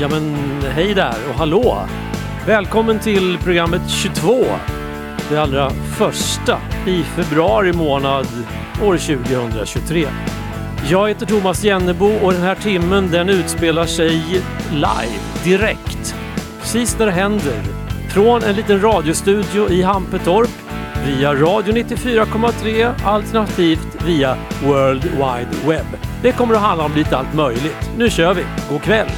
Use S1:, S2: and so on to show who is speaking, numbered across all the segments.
S1: Ja men hej där och hallå! Välkommen till programmet 22. Det allra första i februari månad år 2023. Jag heter Thomas Jennebo och den här timmen den utspelar sig live, direkt. Precis när det händer. Från en liten radiostudio i Hampetorp via Radio 94,3 alternativt via World Wide Web. Det kommer att handla om lite allt möjligt. Nu kör vi! God kväll!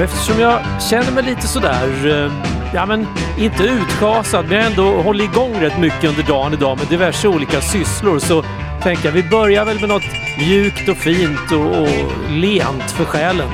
S1: Och eftersom jag känner mig lite sådär, eh, ja men inte utkasad, men jag har ändå hållit igång rätt mycket under dagen idag med diverse olika sysslor så tänker jag vi börjar väl med något mjukt och fint och, och lent för själen.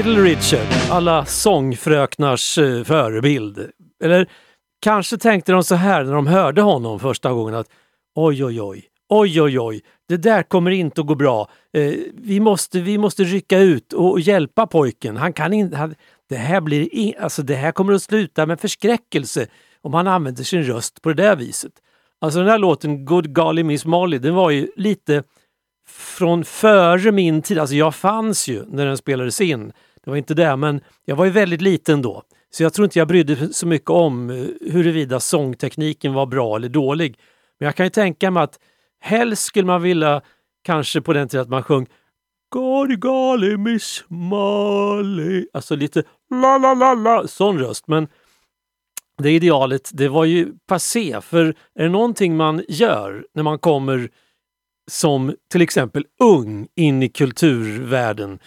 S1: Little Richard, alla sångfröknars eh, förebild. Eller kanske tänkte de så här när de hörde honom första gången att oj, oj, oj, oj, oj, oj, det där kommer inte att gå bra. Eh, vi, måste, vi måste rycka ut och hjälpa pojken. Han kan inte, det, här blir in, alltså det här kommer att sluta med förskräckelse om han använder sin röst på det där viset. Alltså den här låten Good Golly Miss Molly, den var ju lite från före min tid. Alltså jag fanns ju när den spelades in. Det var inte det, men jag var ju väldigt liten då. Så jag tror inte jag brydde mig så mycket om eh, huruvida sångtekniken var bra eller dålig. Men jag kan ju tänka mig att helst skulle man vilja, kanske på den tiden att man sjöng God golly miss Molly. Alltså lite la la la la sån röst. Men det idealet, det var ju passé. För är det någonting man gör när man kommer som till exempel ung in i kulturvärlden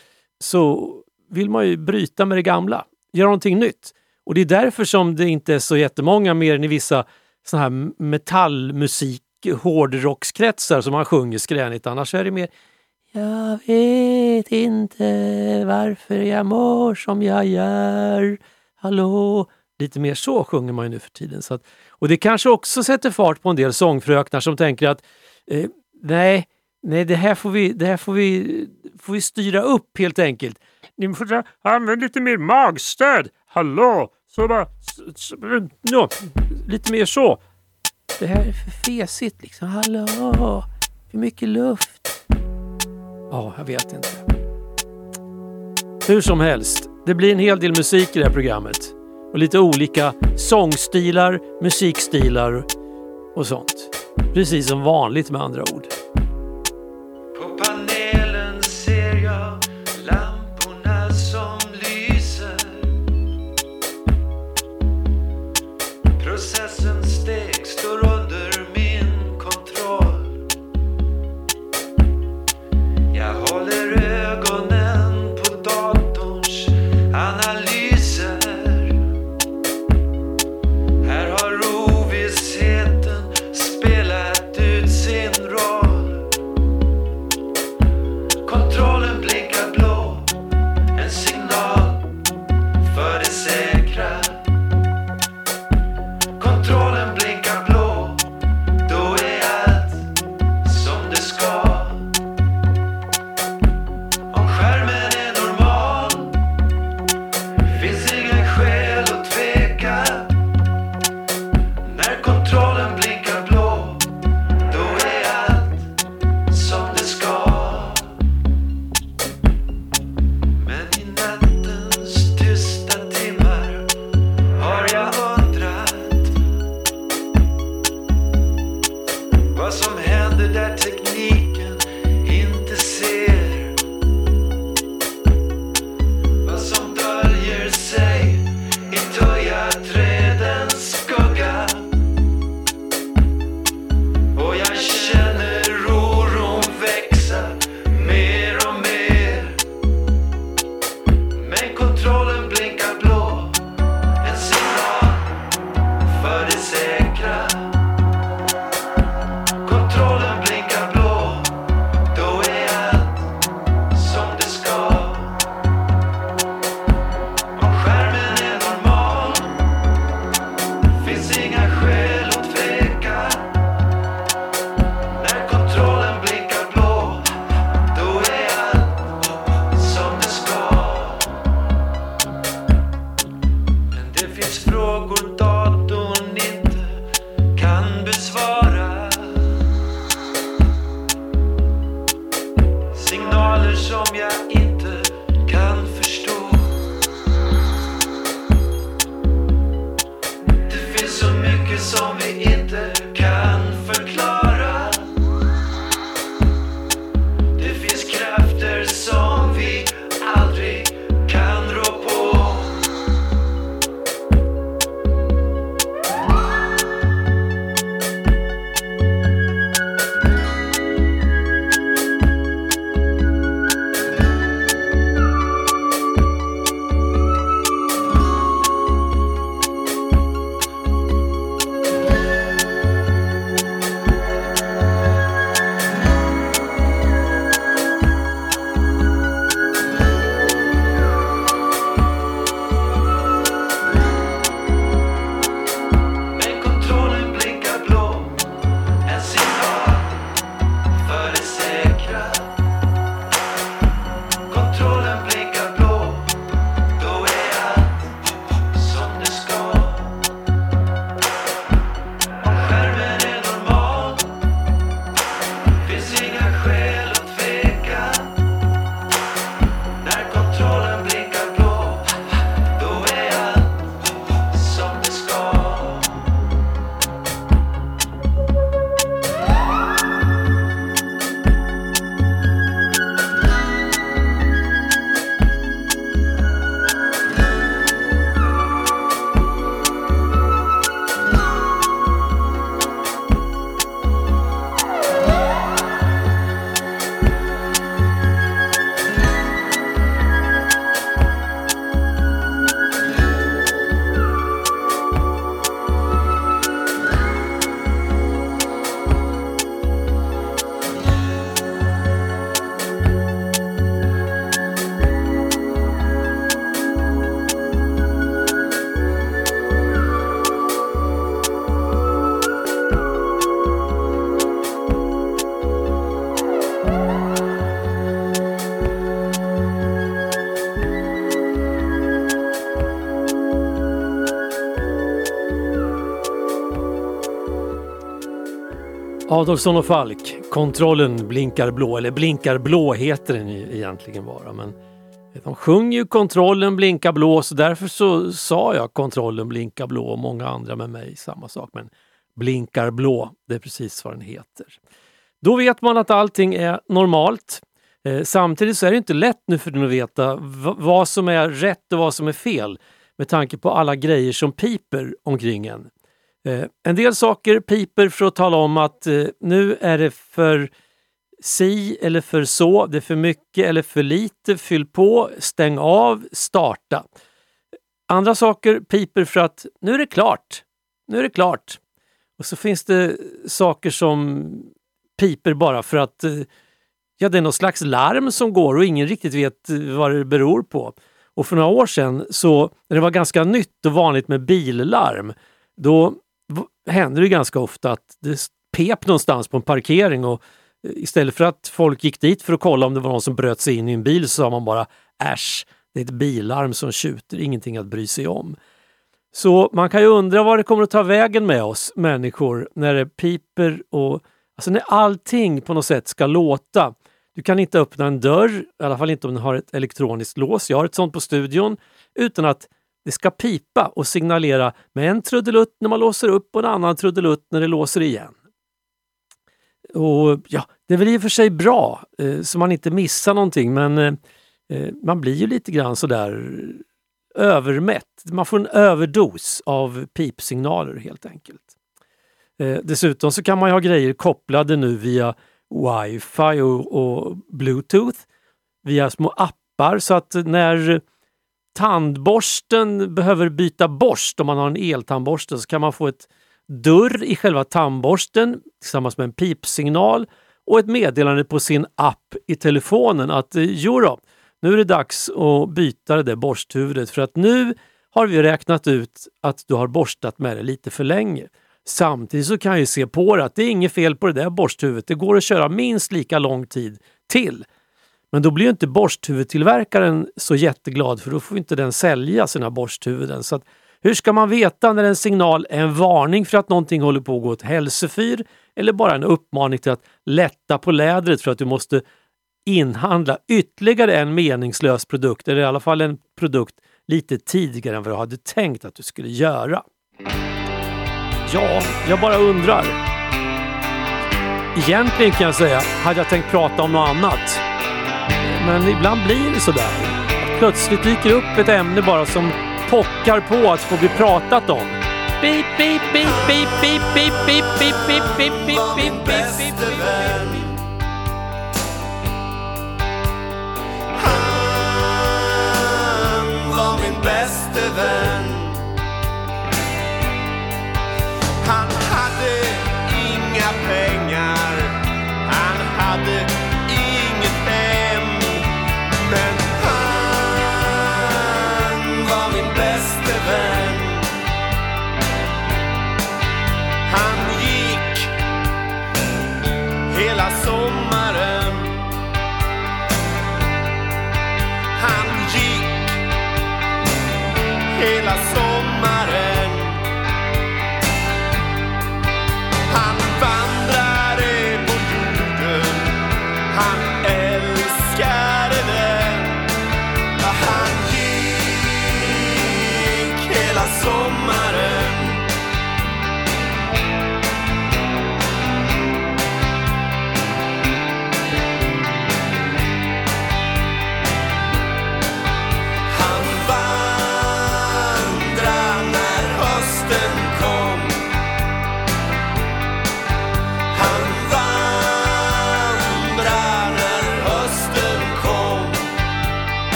S1: så vill man ju bryta med det gamla, göra någonting nytt. Och det är därför som det inte är så jättemånga mer än i vissa såna här metallmusik, hårdrockskretsar som man sjunger skränigt. Annars är det mer Jag vet inte varför jag mår som jag gör. Hallå? Lite mer så sjunger man ju nu för tiden. Så att, och det kanske också sätter fart på en del sångfröknar som tänker att eh, nej, nej det här, får vi, det här får, vi, får vi styra upp helt enkelt. Ni får använda lite mer magstöd. Hallå! Så bara... Så, no, lite mer så. Det här är för fesigt liksom. Hallå! För mycket luft. Ja, jag vet inte. Hur som helst, det blir en hel del musik i det här programmet. Och lite olika sångstilar, musikstilar och sånt. Precis som vanligt med andra ord. Adolfsson och Falk, Kontrollen blinkar blå, eller blinkar blå heter den ju egentligen bara. Men de sjunger ju Kontrollen blinkar blå så därför så sa jag Kontrollen blinkar blå och många andra med mig samma sak. Men blinkar blå, det är precis vad den heter. Då vet man att allting är normalt. Eh, samtidigt så är det inte lätt nu för den att veta vad som är rätt och vad som är fel med tanke på alla grejer som piper omkring en. Eh, en del saker piper för att tala om att eh, nu är det för si eller för så, det är för mycket eller för lite, fyll på, stäng av, starta. Andra saker piper för att nu är det klart, nu är det klart. Och så finns det saker som piper bara för att eh, ja, det är något slags larm som går och ingen riktigt vet eh, vad det beror på. Och för några år sedan, så, när det var ganska nytt och vanligt med billarm, då händer hände det ganska ofta att det pep någonstans på en parkering och eh, istället för att folk gick dit för att kolla om det var någon som bröt sig in i en bil så sa man bara äsch, det är ett bilarm som tjuter, ingenting att bry sig om. Så man kan ju undra vad det kommer att ta vägen med oss människor när det piper och alltså när allting på något sätt ska låta. Du kan inte öppna en dörr, i alla fall inte om den har ett elektroniskt lås. Jag har ett sånt på studion utan att det ska pipa och signalera med en trudelutt när man låser upp och en annan trudelutt när det låser igen. Och ja, Det är väl i och för sig bra eh, så man inte missar någonting men eh, eh, man blir ju lite grann sådär övermätt. Man får en överdos av pipsignaler helt enkelt. Dessutom så kan man ju ha grejer kopplade nu via wifi och, och bluetooth via små appar så att när tandborsten behöver byta borst, om man har en eltandborste, så kan man få ett dörr i själva tandborsten tillsammans med en pipsignal och ett meddelande på sin app i telefonen att eh, jodå, då, nu är det dags att byta det där borsthuvudet för att nu har vi räknat ut att du har borstat med det lite för länge. Samtidigt så kan jag ju se på det att det är inget fel på det där borsthuvudet. Det går att köra minst lika lång tid till. Men då blir ju inte borsthuvudtillverkaren så jätteglad för då får inte den sälja sina borsthuvuden. Så att, hur ska man veta när en signal är en varning för att någonting håller på att gå åt hälsefyr eller bara en uppmaning till att lätta på lädret för att du måste inhandla ytterligare en meningslös produkt, eller i alla fall en produkt lite tidigare än vad du hade tänkt att du skulle göra. Ja, jag bara undrar. Egentligen kan jag säga, hade jag tänkt prata om något annat. Men ibland blir det sådär. Plötsligt dyker upp ett ämne bara som pockar på att få bli pratat om. Beep, beep, beep, beep, beep, beep, beep, beep, beep, beep, beep, beep, beep, beep, beep, beep.
S2: Han var min bäste vän.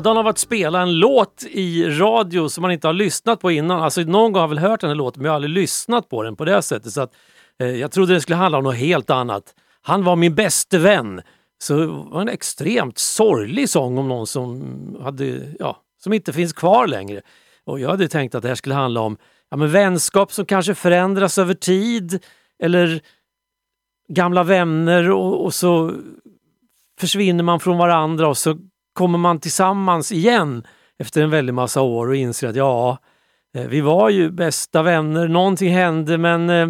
S1: Vådan av att spela en låt i radio som man inte har lyssnat på innan. Alltså någon gång har jag väl hört den här låten men jag har aldrig lyssnat på den på det sättet. Så att, eh, jag trodde det skulle handla om något helt annat. Han var min bäste vän. Så det var en extremt sorglig sång om någon som, hade, ja, som inte finns kvar längre. Och jag hade tänkt att det här skulle handla om ja, men vänskap som kanske förändras över tid eller gamla vänner och, och så försvinner man från varandra och så kommer man tillsammans igen efter en väldig massa år och inser att ja, eh, vi var ju bästa vänner, någonting hände men eh,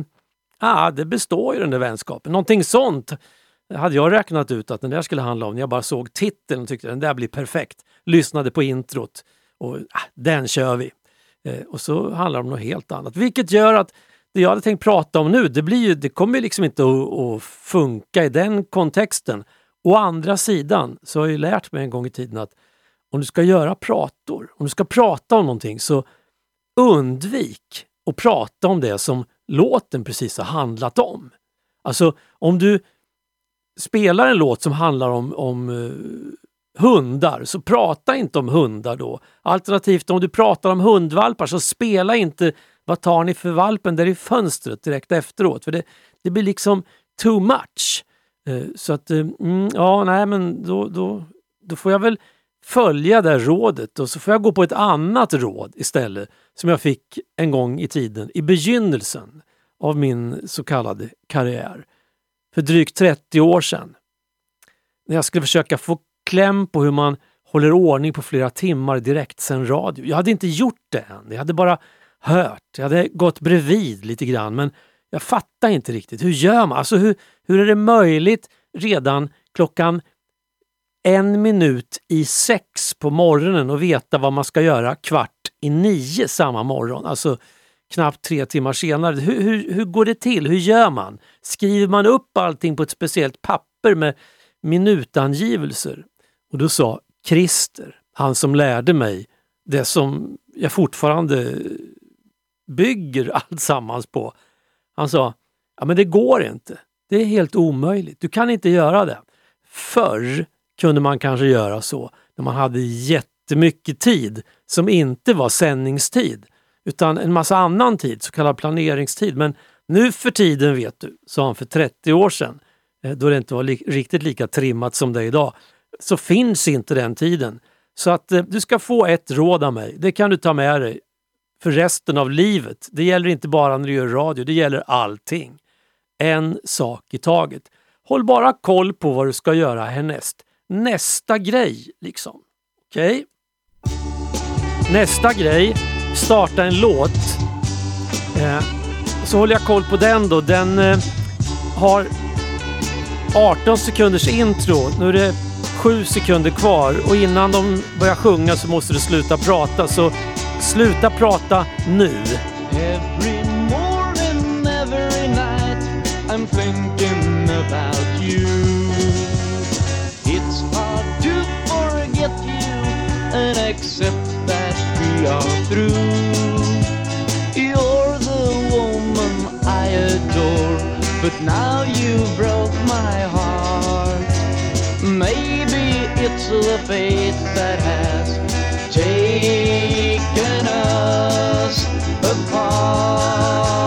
S1: ah, det består ju den där vänskapen. Någonting sånt hade jag räknat ut att den där skulle handla om när jag bara såg titeln och tyckte den där blir perfekt. Lyssnade på introt och ah, den kör vi. Eh, och så handlar det om något helt annat. Vilket gör att det jag hade tänkt prata om nu, det, blir ju, det kommer ju liksom inte att, att funka i den kontexten. Å andra sidan så har jag ju lärt mig en gång i tiden att om du ska göra prator, om du ska prata om någonting så undvik att prata om det som låten precis har handlat om. Alltså om du spelar en låt som handlar om, om uh, hundar, så prata inte om hundar då. Alternativt om du pratar om hundvalpar så spela inte Vad tar ni för valpen där i fönstret direkt efteråt. För det, det blir liksom too much. Eh, så att, eh, mm, ja nej men då, då, då får jag väl följa det här rådet och så får jag gå på ett annat råd istället som jag fick en gång i tiden, i begynnelsen av min så kallade karriär. För drygt 30 år sedan. När jag skulle försöka få kläm på hur man håller ordning på flera timmar direkt sen radio. Jag hade inte gjort det än, jag hade bara hört. Jag hade gått bredvid lite grann men jag fattar inte riktigt. Hur gör man? Alltså hur, hur är det möjligt redan klockan en minut i sex på morgonen och veta vad man ska göra kvart i nio samma morgon? Alltså knappt tre timmar senare. Hur, hur, hur går det till? Hur gör man? Skriver man upp allting på ett speciellt papper med minutangivelser? Och då sa Christer, han som lärde mig det som jag fortfarande bygger alltsammans på. Han sa, ja men det går inte. Det är helt omöjligt. Du kan inte göra det. Förr kunde man kanske göra så när man hade jättemycket tid som inte var sändningstid utan en massa annan tid, så kallad planeringstid. Men nu för tiden vet du, sa han för 30 år sedan, eh, då det inte var li riktigt lika trimmat som det är idag, så finns inte den tiden. Så att eh, du ska få ett råd av mig, det kan du ta med dig för resten av livet. Det gäller inte bara när du gör radio, det gäller allting. En sak i taget. Håll bara koll på vad du ska göra härnäst. Nästa grej, liksom. Okej? Okay? Nästa grej, starta en låt. Eh, så håller jag koll på den då. Den eh, har 18 sekunders intro. Nu är det 7 sekunder kvar och innan de börjar sjunga så måste du sluta prata. Så sluta prata nu.
S3: Every morning, every night, I'm thinking about you. It's hard to forget you and accept that we are through. You're the woman I adore, but now you broke my heart. Maybe it's the fate that has taken us apart.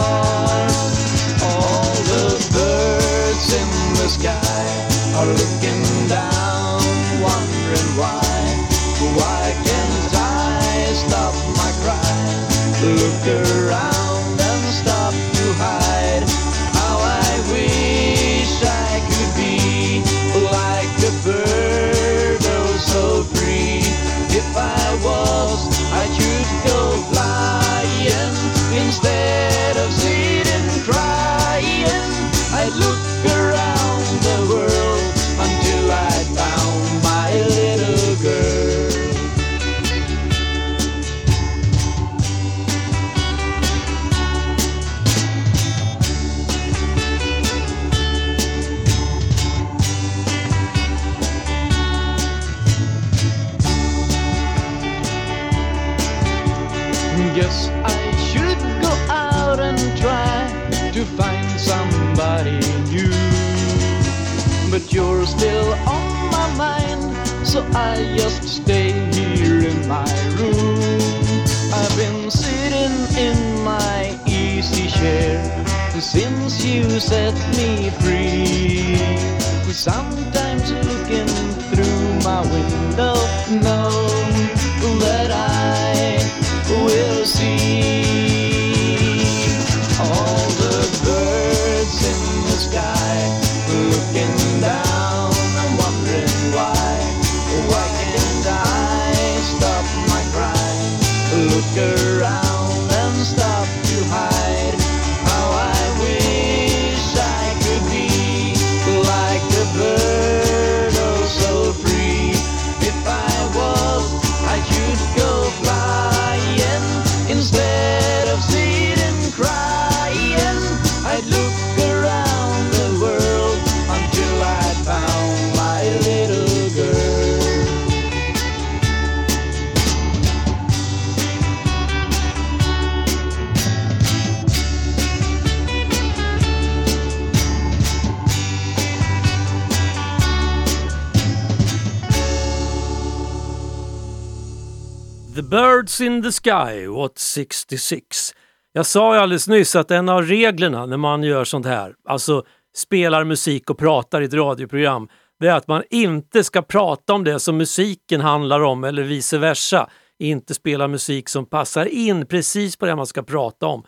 S3: Sky,
S1: what 66. Jag sa ju alldeles nyss att en av reglerna när man gör sånt här, alltså spelar musik och pratar i ett radioprogram, det är att man inte ska prata om det som musiken handlar om eller vice versa. Inte spela musik som passar in precis på det man ska prata om.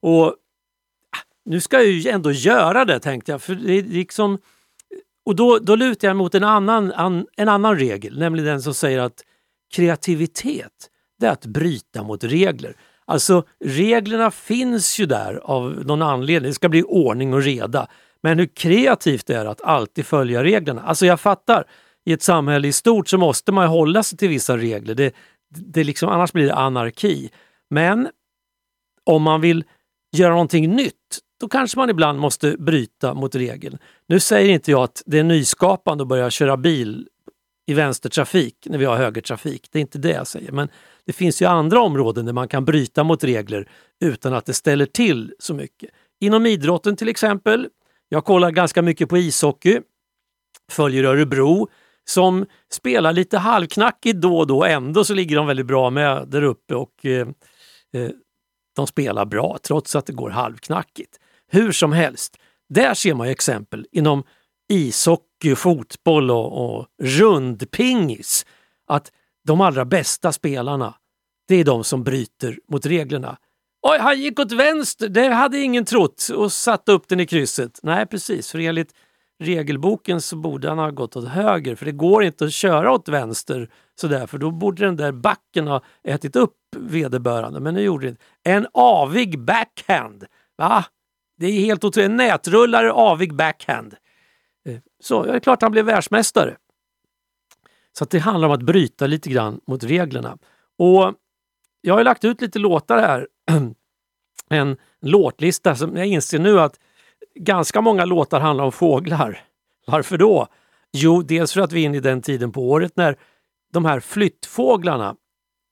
S1: Och ah, nu ska jag ju ändå göra det tänkte jag, för det är liksom... Och då, då lutar jag mot en annan, an, en annan regel, nämligen den som säger att kreativitet, det är att bryta mot regler. Alltså reglerna finns ju där av någon anledning, det ska bli ordning och reda. Men hur kreativt det är att alltid följa reglerna. Alltså jag fattar, i ett samhälle i stort så måste man hålla sig till vissa regler. Det, det liksom, annars blir det anarki. Men om man vill göra någonting nytt, då kanske man ibland måste bryta mot regeln. Nu säger inte jag att det är nyskapande att börja köra bil i vänstertrafik när vi har högertrafik. Det är inte det jag säger. Men det finns ju andra områden där man kan bryta mot regler utan att det ställer till så mycket. Inom idrotten till exempel. Jag kollar ganska mycket på ishockey. Följer Örebro som spelar lite halvknackigt då och då. Ändå så ligger de väldigt bra med där uppe och eh, eh de spelar bra trots att det går halvknackigt. Hur som helst, där ser man exempel inom ishockey, fotboll och, och rundpingis att de allra bästa spelarna, det är de som bryter mot reglerna. Oj, han gick åt vänster, det hade ingen trott och satte upp den i krysset. Nej, precis, för enligt regelboken så borde han ha gått åt höger för det går inte att köra åt vänster sådär för då borde den där backen ha ätit upp vederbörande. Men nu gjorde det inte. En avig backhand. Va? Det är helt otroligt. En nätrullare avig backhand. Eh, så ja, det är klart han blev världsmästare. Så att det handlar om att bryta lite grann mot reglerna. Och jag har lagt ut lite låtar här. En låtlista som jag inser nu att ganska många låtar handlar om fåglar. Varför då? Jo, dels för att vi är inne i den tiden på året när de här flyttfåglarna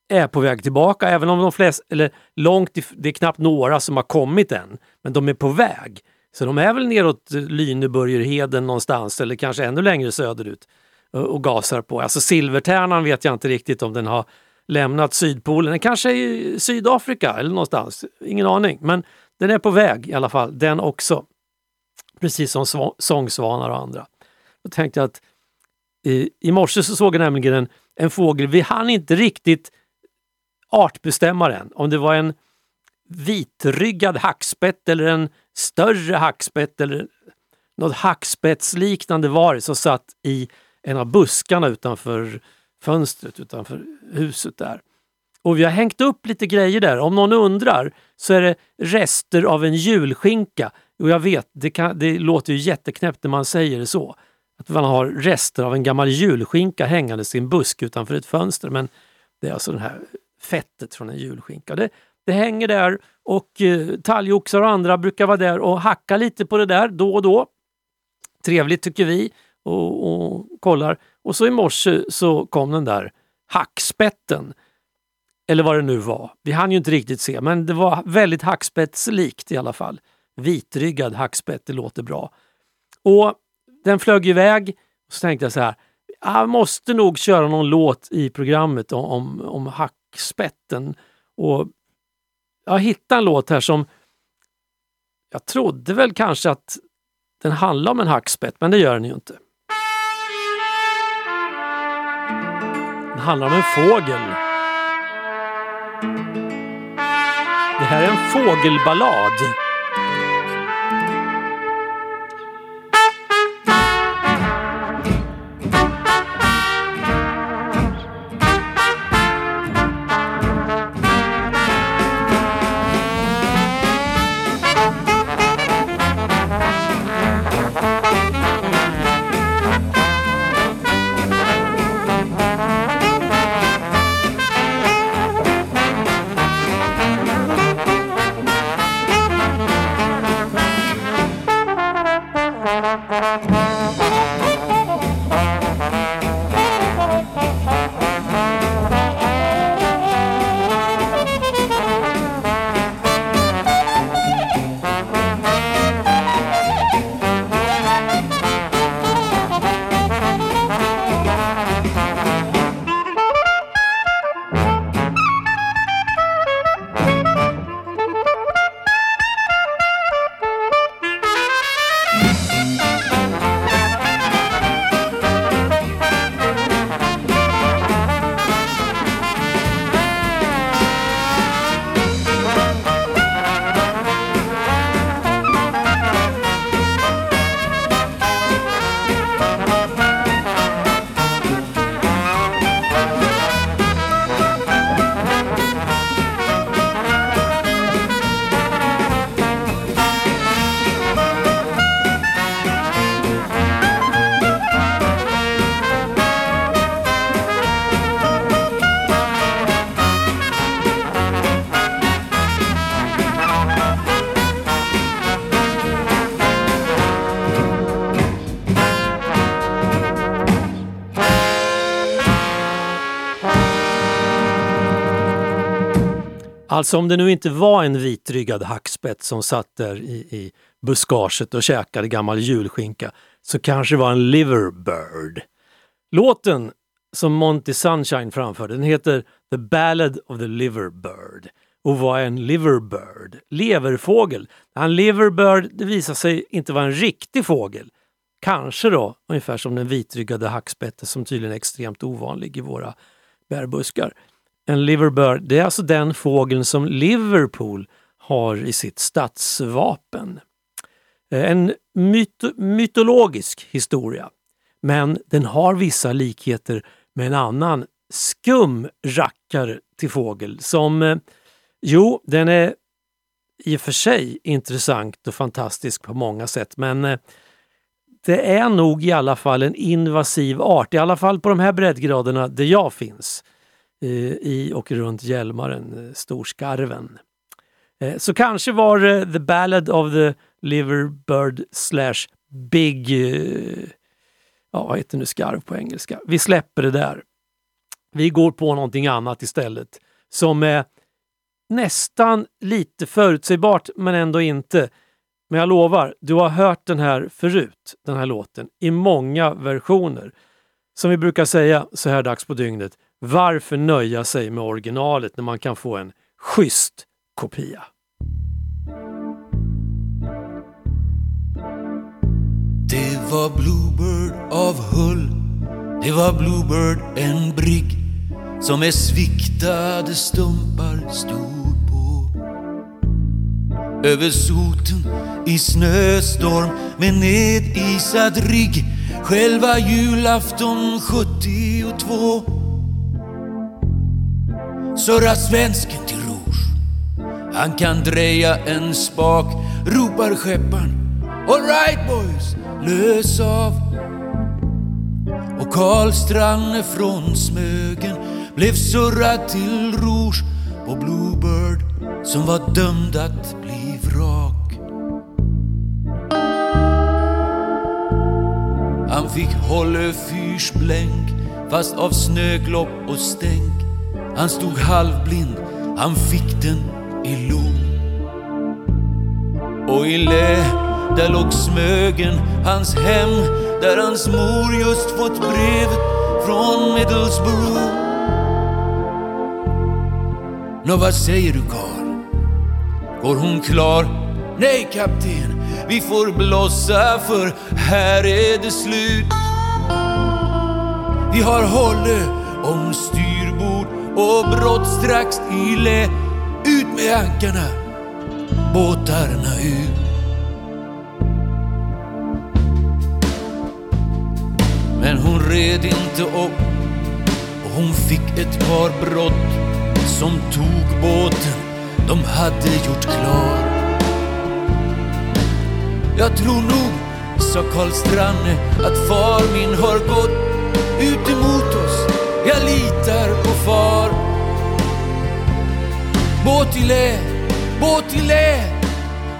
S1: är på väg tillbaka, även om de flesta, eller långt, det är knappt några som har kommit än, men de är på väg. Så de är väl neråt Lyneburgerheden någonstans eller kanske ännu längre söderut och och gasar på. Alltså silvertärnan vet jag inte riktigt om den har lämnat Sydpolen. Den kanske är i Sydafrika eller någonstans, ingen aning. Men den är på väg i alla fall, den också. Precis som sv- sångsvanar och andra. Då tänkte jag att i, i morse så såg jag nämligen en, en fågel, vi hann inte riktigt artbestämma den. Om det var en vitryggad hackspett eller en större hackspett eller något hackspettsliknande var det som satt i en av buskarna utanför fönstret utanför huset där. Och vi har hängt upp lite grejer där. Om någon undrar så är det rester av en julskinka. Och jag vet, det, kan, det låter ju jätteknäppt när man säger det så. Att man har rester av en gammal julskinka hängandes i en busk utanför ett fönster. Men det är alltså det här fettet från en julskinka. Det, det hänger där och eh, talgoxar och andra brukar vara där och hacka lite på det där då och då. Trevligt tycker vi och, och kollar. Och så i morse så kom den där hackspetten. Eller vad det nu var. Vi hann ju inte riktigt se, men det var väldigt hackspettslikt i alla fall. Vitryggad hackspett, det låter bra. Och den flög iväg och så tänkte jag så här, jag måste nog köra någon låt i programmet om, om, om hackspetten. Och jag hittade en låt här som jag trodde väl kanske att den handlar om en hackspett, men det gör den ju inte. Den handlar om en fågel. Det här är en fågelballad. Alltså om det nu inte var en vitryggad hackspett som satt där i, i buskaget och käkade gammal julskinka så kanske det var en liverbird. Låten som Monty Sunshine framförde den heter The Ballad of the Liverbird. Och vad är en liverbird? Leverfågel. En liverbird det visar sig inte vara en riktig fågel. Kanske då ungefär som den vitryggade hackspetten som tydligen är extremt ovanlig i våra bärbuskar. En liverbird, det är alltså den fågeln som Liverpool har i sitt stadsvapen. Eh, en myto mytologisk historia, men den har vissa likheter med en annan skum rackare till fågel som, eh, jo, den är i och för sig intressant och fantastisk på många sätt, men eh, det är nog i alla fall en invasiv art, i alla fall på de här breddgraderna där jag finns. Eh, i och runt Hjälmaren, eh, Storskarven. Eh, så kanske var det The Ballad of the Liverbird slash Big... Ja, vad heter nu skarv på engelska? Vi släpper det där. Vi går på någonting annat istället som är nästan lite förutsägbart men ändå inte. Men jag lovar, du har hört den här förut, den här låten, i många versioner. Som vi brukar säga så här dags på dygnet, varför nöja sig med originalet när man kan få en schysst kopia?
S2: Det var Bluebird av Hull. Det var Bluebird en brigg Som med sviktade stumpar stod på. Över soten i snöstorm med nedisad rigg Själva julafton 72 Surrar svensken till rouge. Han kan dreja en spak Ropar skepparen. All right boys, lös av. Och Karl Stranne från Smögen Blev surrad till rouge på Bluebird Som var dömd att bli vrak. Han fick hålla fyrsblänk fast av snöglopp och stänk. Han stod halvblind, han fick den i lom. Och i lä, där låg Smögen, hans hem, där hans mor just fått brevet från Middlesbrough. Nå, vad säger du, Karl? Går hon klar? Nej, kapten, vi får blossa för här är det slut. Vi har hållit om styr och brott strax i lä. Ut med ankarna, båtarna ut. Men hon red inte upp och hon fick ett par brott som tog båten de hade gjort klar. Jag tror nog, sa Karl Stranne, att far min har gått ut emot. Jag litar på far. Båt i lä, båt i lä.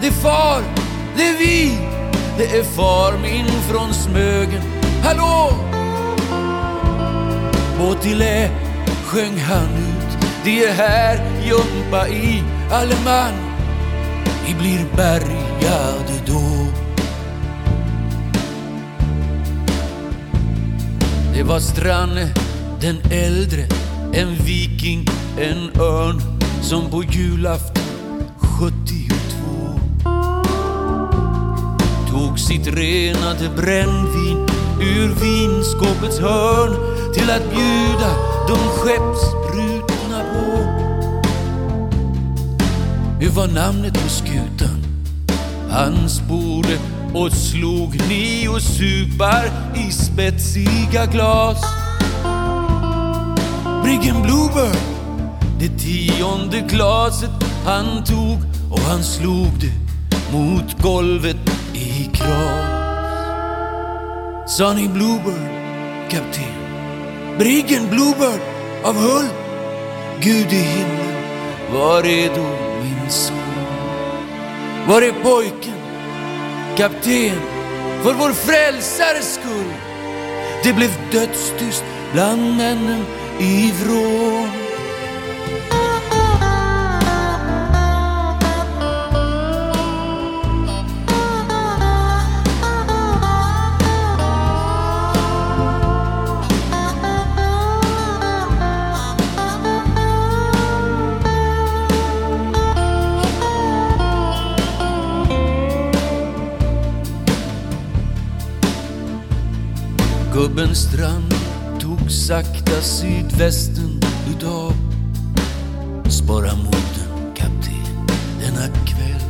S2: Det är far, det är vi. Det är far min från Smögen. Hallå! Båt i lä, sjöng han ut. Det är här jumpa i alleman. Vi blir bärgade då. Det var Stranne den äldre, en viking, en örn som på julafton 72 tog sitt renade brännvin ur vinskåpets hörn till att bjuda de skeppsbrutna på. Hur var namnet på skutan? Han sporde och slog nio supar i spetsiga glas. Briggen Bluebird, det tionde glaset han tog och han slog det mot golvet i kras. Sa ni Bluebird, kapten? Briggen Bluebird av Hull? Gud i himlen, var är då min son? Var är pojken? Kapten, för vår frälsares skull. Det blev dödstyst bland männen
S4: ifrån Gubben tog sakta sydvästen utav. Spara moden kapten denna kväll.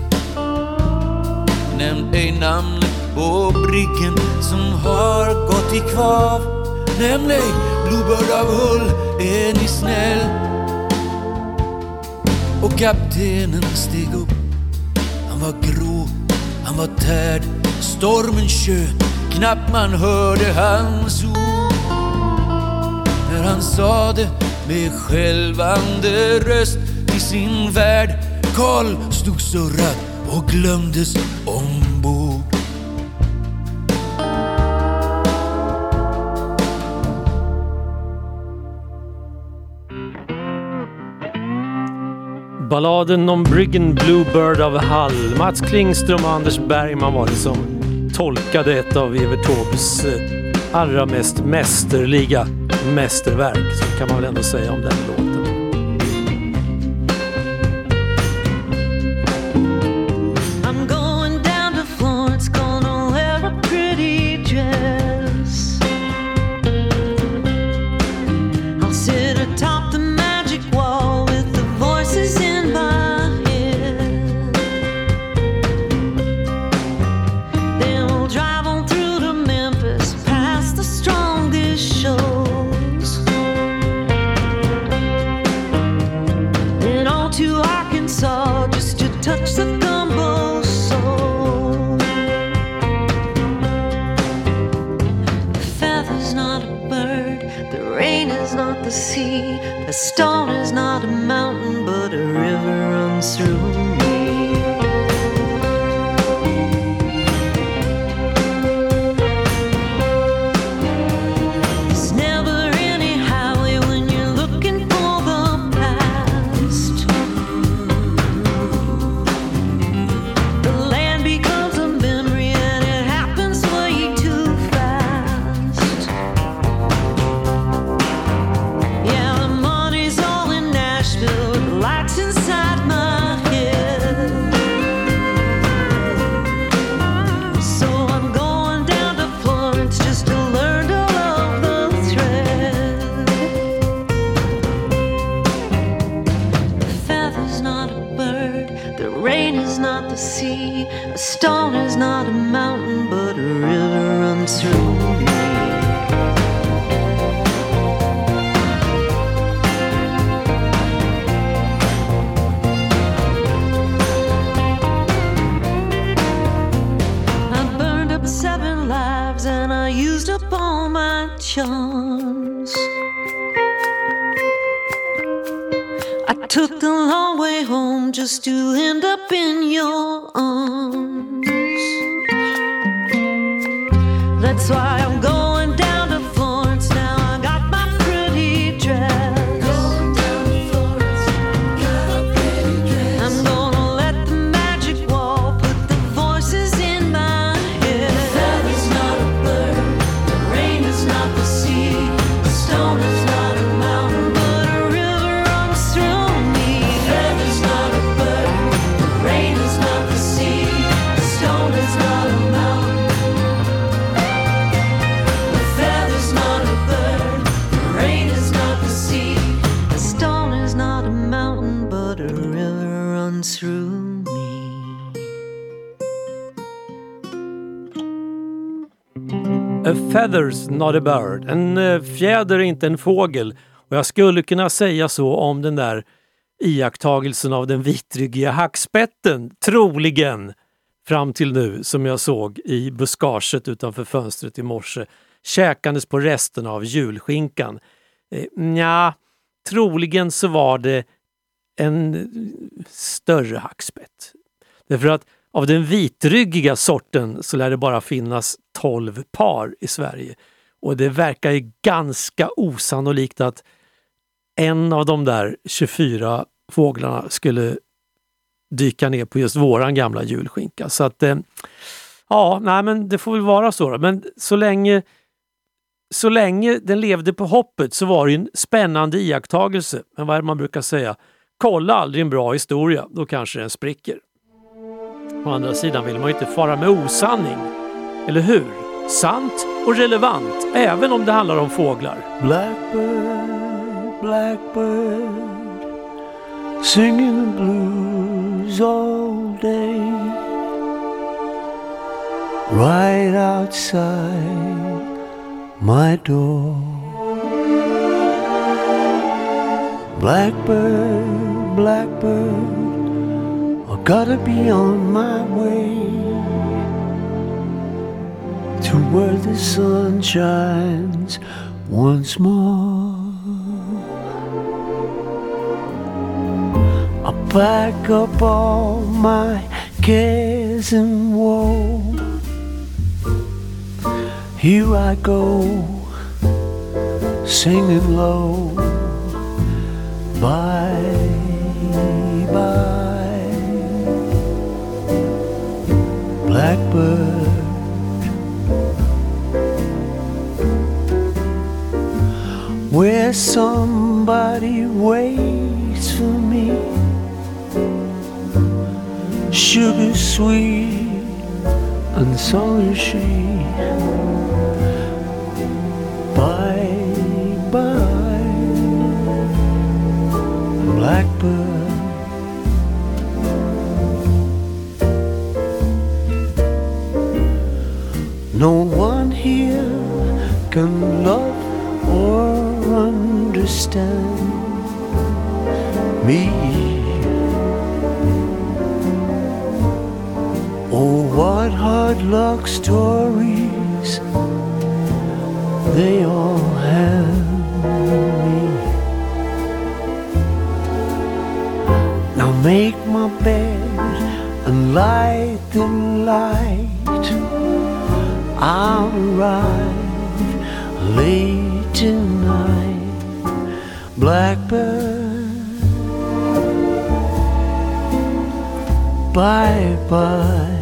S4: Nämn ej namnet på briggen som har gått i kvav. Nämn ej Bluebird av Hull, är ni snäll? Och kaptenen steg upp. Han var grå, han var tärd. Stormen tjöt, knappt man hörde hans ord. Han sade med skälvande röst i sin värld Karl stod surrad och glömdes ombord
S1: Balladen om Briggen Bluebird av Hall. Mats Klingström och Anders Bergman var det som tolkade ett av Evert Taubes eh, allra mest mästerliga mästerverk. Så kan man väl ändå säga om den låten.
S5: Not a mountain, but a river runs through A feather's not a bird.
S1: En eh, fjäder är inte en fågel. Och jag skulle kunna säga så om den där iakttagelsen av den vitryggiga hackspetten, troligen fram till nu, som jag såg i buskaget utanför fönstret i morse, käkandes på resterna av julskinkan. Eh, nja, troligen så var det en eh, större hackspett. Därför att av den vitryggiga sorten så lär det bara finnas 12 par i Sverige. Och det verkar ju ganska osannolikt att en av de där 24 fåglarna skulle dyka ner på just våran gamla julskinka. Så att, eh, ja, nej men det får väl vara så. Då. Men så länge, så länge den levde på hoppet så var det en spännande iakttagelse. Men vad är det man brukar säga? Kolla aldrig en bra historia, då kanske den spricker. Å andra sidan vill man ju inte fara med osanning, eller hur? Sant och relevant, även om det handlar om fåglar.
S6: Blackbird, blackbird, singing the blues all day. Right outside my door. Blackbird, blackbird, gotta be on my way to where the sun shines once more. I pack up all my cares and woe. Here I go, singing low. Bye, Where somebody waits for me, sugar sweet, and so is she. Bye, bye, blackbird. No one here can love understand me. Oh, what hard luck stories they all have me. Now make my bed and light the light. I'll arrive late tonight, Blackbird. Bye bye.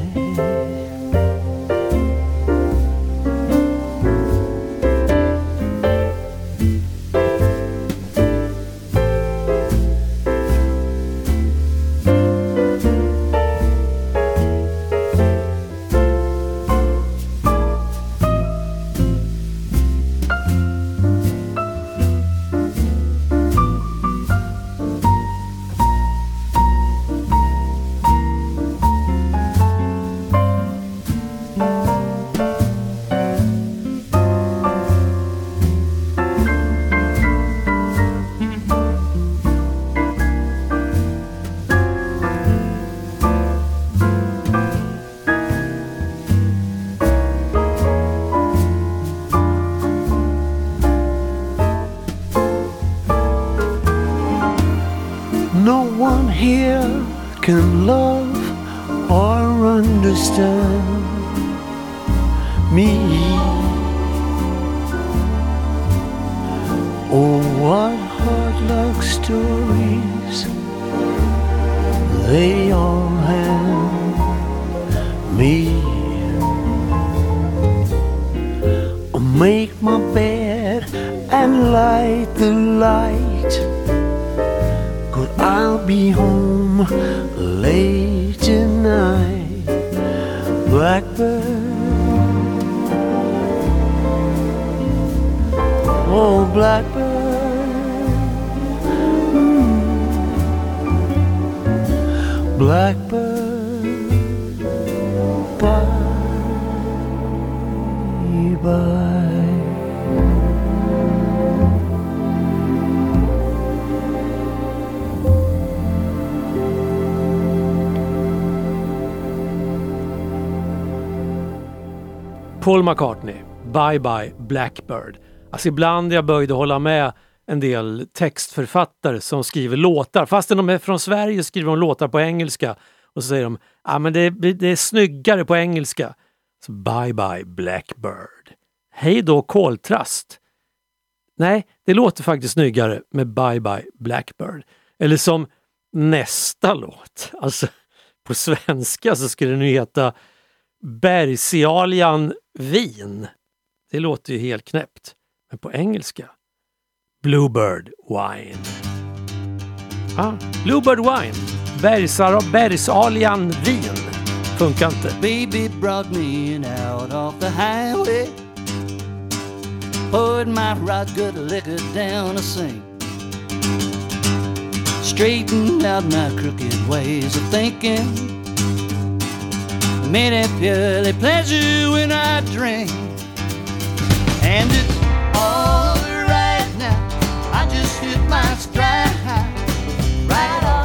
S1: Paul McCartney, Bye Bye Blackbird. Alltså ibland är jag böjd att hålla med en del textförfattare som skriver låtar. Fastän de är från Sverige skriver de låtar på engelska. Och så säger de ah, men det, det är snyggare på engelska. Så bye bye Blackbird. Hej då koltrast. Nej, det låter faktiskt snyggare med Bye Bye Blackbird. Eller som nästa låt. Alltså på svenska så skulle den ju heta Bergsialian vin. Det låter ju helt knäppt. Men på engelska Bluebird Wine. Ah, Bluebird Wine. Bergsar, Bergsalian vin. Funkar inte.
S3: Baby brought me in out of the highway. Poured my right good liquor down a sink. Straightened out my crooked ways of thinking. Made it purely pleasure when I drink. And it's all right now. I just hit my stride right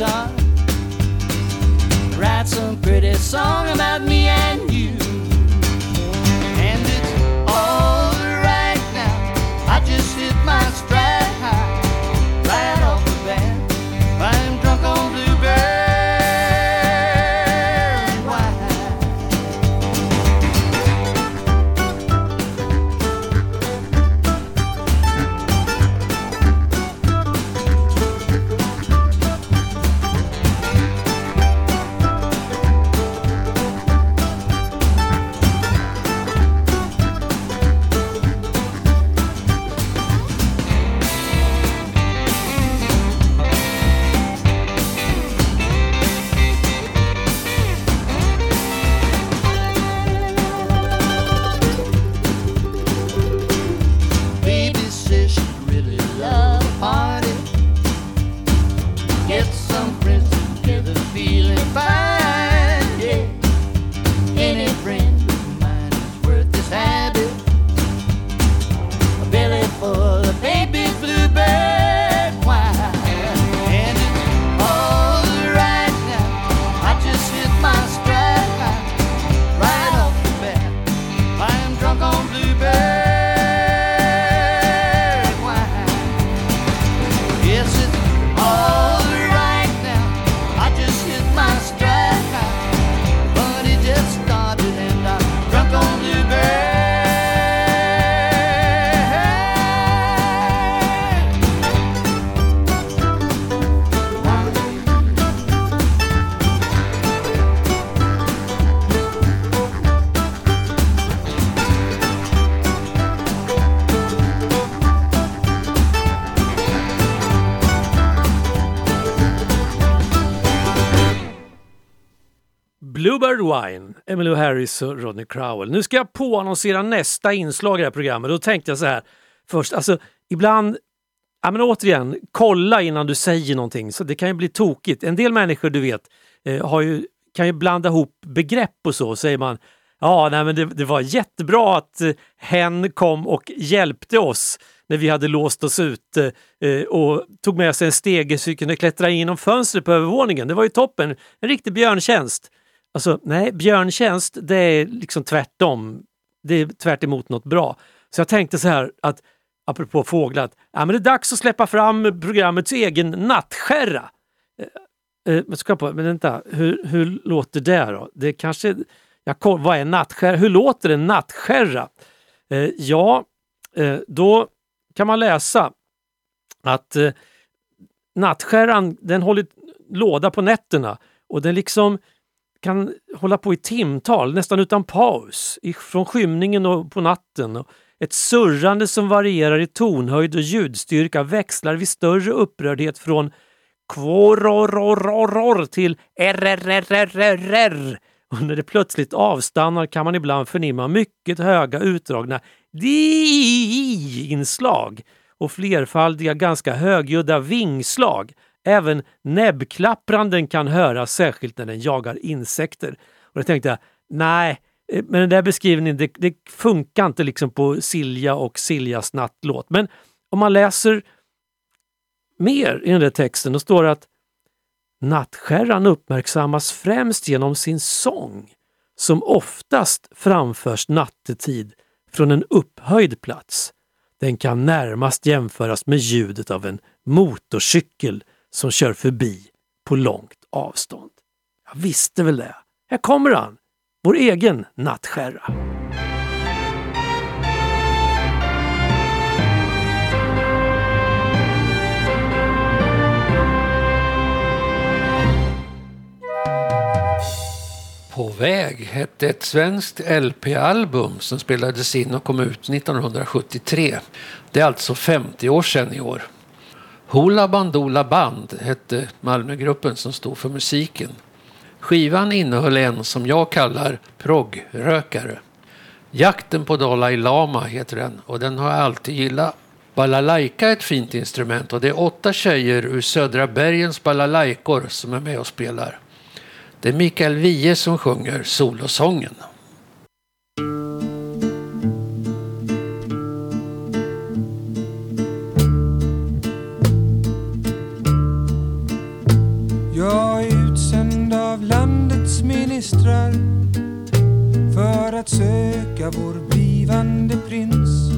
S3: guitar. Write some pretty song Bluebird Wine,
S1: Emmylou Harris och Rodney Crowell. Nu ska jag påannonsera nästa inslag i det här programmet. Då tänkte jag så här först, alltså ibland, ja men återigen, kolla innan du säger någonting. Så det kan ju bli tokigt. En del människor, du vet, eh, har ju, kan ju blanda ihop begrepp och så. Säger man, ja nej men det, det var jättebra att eh, hen kom och hjälpte oss när vi hade låst oss ute eh, eh, och tog med sig en stege så vi kunde klättra in genom fönstret på övervåningen. Det var ju toppen, en riktig björntjänst. Alltså nej, björntjänst det är liksom tvärtom. Det är tvärt emot något bra. Så jag tänkte så här att apropå fåglar, att ja, men det är dags att släppa fram programmets egen nattskärra. Eh, eh, men ska på, men vänta, hur, hur låter det då? Det kanske, jag, koll- vad är nattskärra? Hur låter en nattskärra? Eh, ja, eh, då kan man läsa att eh, nattskärran den håller låda på nätterna och den liksom kan hålla på i timtal, nästan utan paus, från skymningen och på natten. Ett surrande som varierar i tonhöjd och ljudstyrka växlar vid större upprördhet från kvororororor till rrrrrrr. Och när det plötsligt avstannar kan man ibland förnimma mycket höga utdragna di-inslag och flerfaldiga ganska högljudda vingslag. Även näbbklappranden kan höras särskilt när den jagar insekter. Och då tänkte jag, nej, eh, men den där beskrivningen det, det funkar inte liksom på Silja och Siljas nattlåt. Men om man läser mer i den där texten, då står det att Nattskärran uppmärksammas främst genom sin sång som oftast framförs nattetid från en upphöjd plats. Den kan närmast jämföras med ljudet av en motorcykel som kör förbi på långt avstånd. Jag visste väl det. Här kommer han, vår egen nattskärra. På väg hette ett svenskt LP-album som spelades in och kom ut 1973. Det är alltså 50 år sedan i år. Hoola Bandoola Band hette Malmögruppen som stod för musiken. Skivan innehöll en som jag kallar proggrökare. Jakten på Dalai Lama heter den och den har jag alltid gillat. Balalaika är ett fint instrument och det är åtta tjejer ur södra bergens balalaikor som är med och spelar. Det är Mikael Wiehe som sjunger solosången.
S7: Landets för att söka vår blivande prins.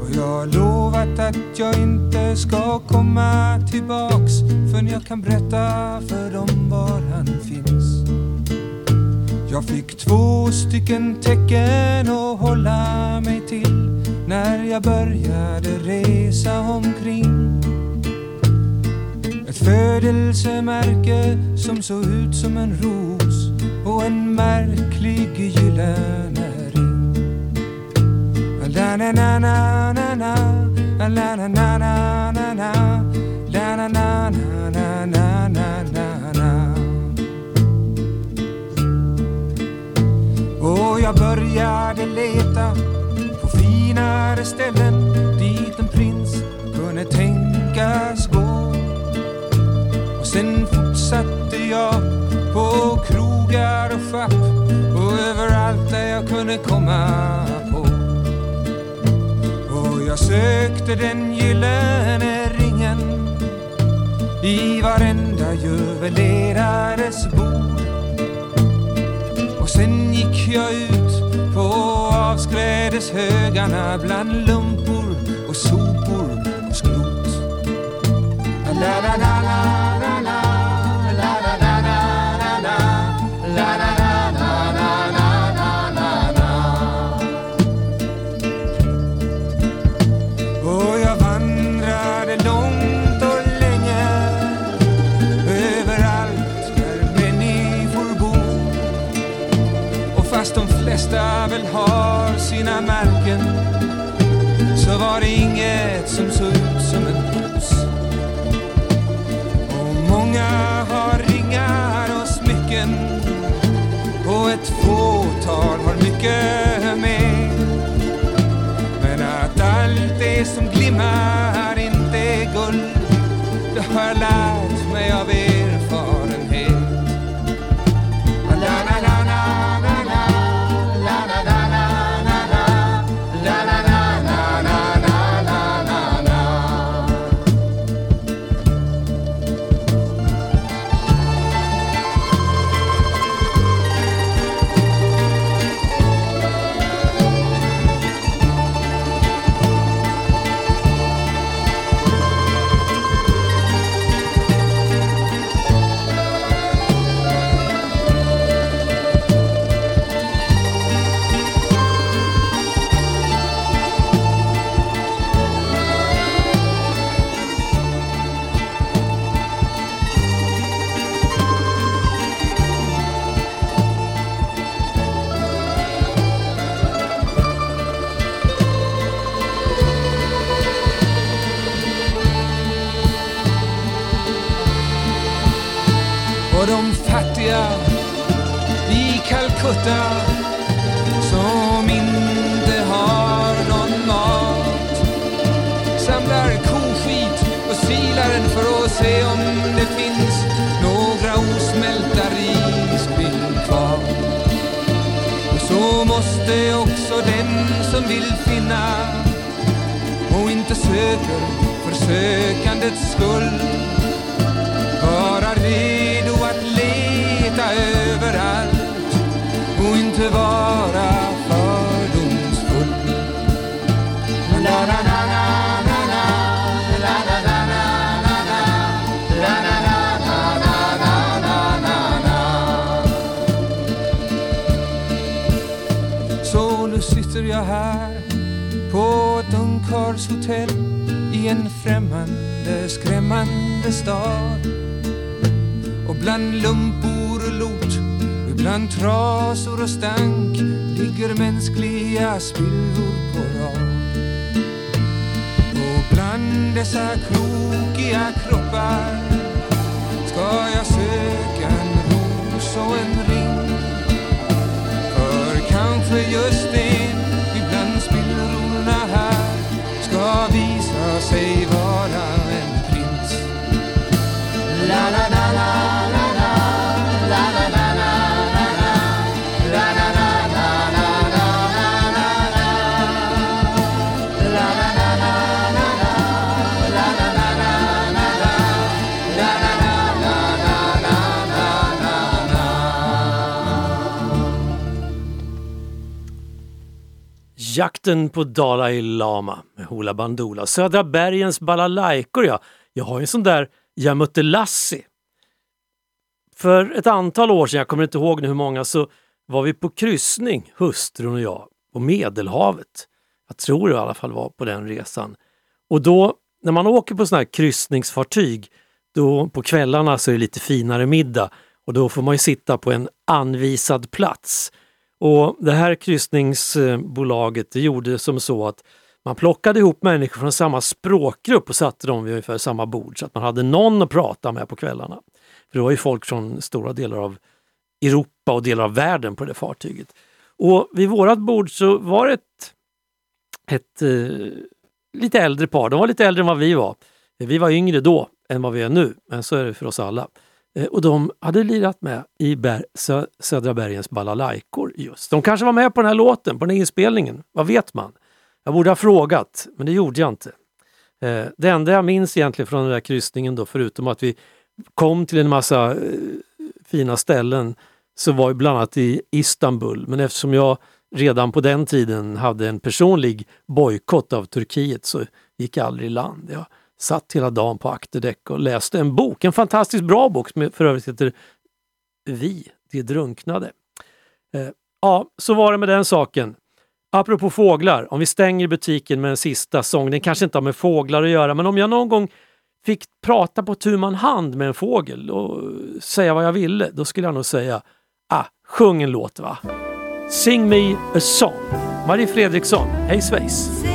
S7: Och jag har lovat att jag inte ska komma tillbaks förrän jag kan berätta för dem var han finns. Jag fick två stycken tecken att hålla mig till när jag började resa omkring. Ett födelsemärke som såg ut som en ros och en märklig gyllene ring. Och jag började leta på finare ställen dit en prins kunde tänkas gå Sen fortsatte jag på krogar och schapp och överallt där jag kunde komma på. Och jag sökte den gyllene ringen i varenda juvelerares bord. Och sen gick jag ut på avskrädeshögarna bland lumpor och sopor och skrot. La la la la, som såg ut som en ros. Och många har ringar och smycken och ett fåtal har mycket mer. Men att allt det som glimmar inte är guld det har jag lärt hjärta som inte har någon mat samlar koskit och silar den för att se om det finns några osmälta risskinn kvar. Och så måste också den som vill finna och inte söker för sökandets skull inte vara fördomsfull. Så nu sitter jag här på ett ungkarlshotell i en främmande, skrämmande stad. Och bland lum Bland trasor och stank ligger mänskliga spillror på rad. Och bland dessa krokiga kroppar ska jag söka en ros och en ring. För kanske just en ibland spillrorna här ska visa sig vara en prins. La la la la la la,
S1: Jakten på Dalai Lama med Hoola Bandoola. Södra bergens balalaikor ja. Jag har ju en sån där Jag mötte Lassie. För ett antal år sedan, jag kommer inte ihåg nu hur många, så var vi på kryssning, hustrun och jag, på Medelhavet. Jag tror det i alla fall var på den resan. Och då, när man åker på sådana här kryssningsfartyg, då på kvällarna så är det lite finare middag och då får man ju sitta på en anvisad plats. Och Det här kryssningsbolaget det gjorde som så att man plockade ihop människor från samma språkgrupp och satte dem vid ungefär samma bord så att man hade någon att prata med på kvällarna. För det var ju folk från stora delar av Europa och delar av världen på det fartyget. Och vid vårat bord så var det ett, ett eh, lite äldre par. De var lite äldre än vad vi var. Vi var yngre då än vad vi är nu, men så är det för oss alla. Eh, och de hade lirat med i Ber- Sö- Södra bergens balalaikor just. De kanske var med på den här låten, på den här inspelningen. Vad vet man? Jag borde ha frågat, men det gjorde jag inte. Eh, det enda jag minns egentligen från den där kryssningen då, förutom att vi kom till en massa eh, fina ställen, så var vi bland annat i Istanbul. Men eftersom jag redan på den tiden hade en personlig bojkott av Turkiet så gick jag aldrig i land. Jag satt hela dagen på akterdäck och läste en bok, en fantastiskt bra bok som för övrigt heter Vi, det drunknade. Eh, ja, så var det med den saken. Apropå fåglar, om vi stänger butiken med en sista sång, den kanske inte har med fåglar att göra, men om jag någon gång fick prata på tu man hand med en fågel och säga vad jag ville, då skulle jag nog säga ah, sjung en låt va. Sing me a song. Marie Fredriksson, hej svejs!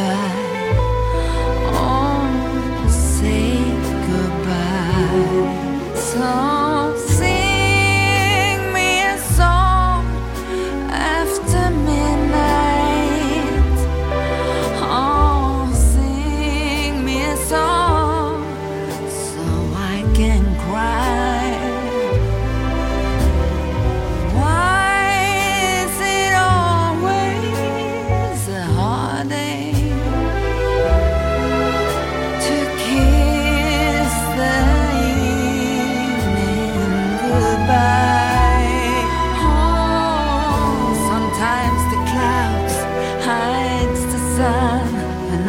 S5: Goodbye.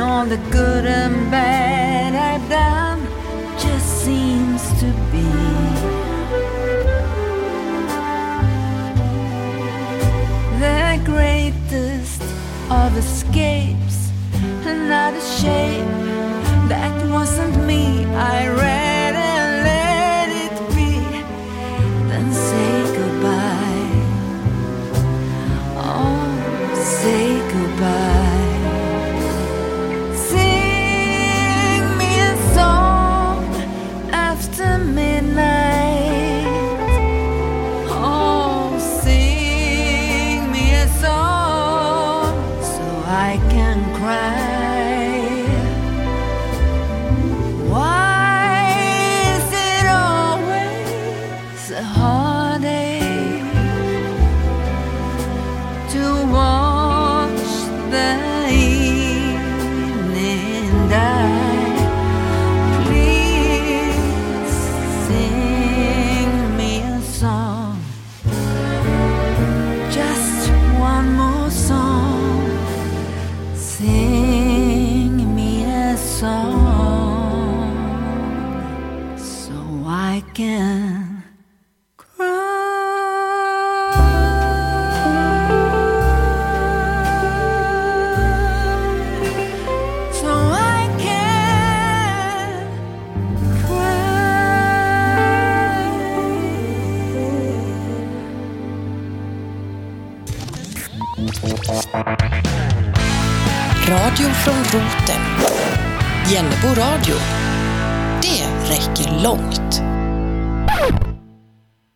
S5: all the good and bad I've done just seems to be. The
S8: greatest of escapes, another shape that wasn't me I
S5: ran. Jennebo radio. Det räcker långt.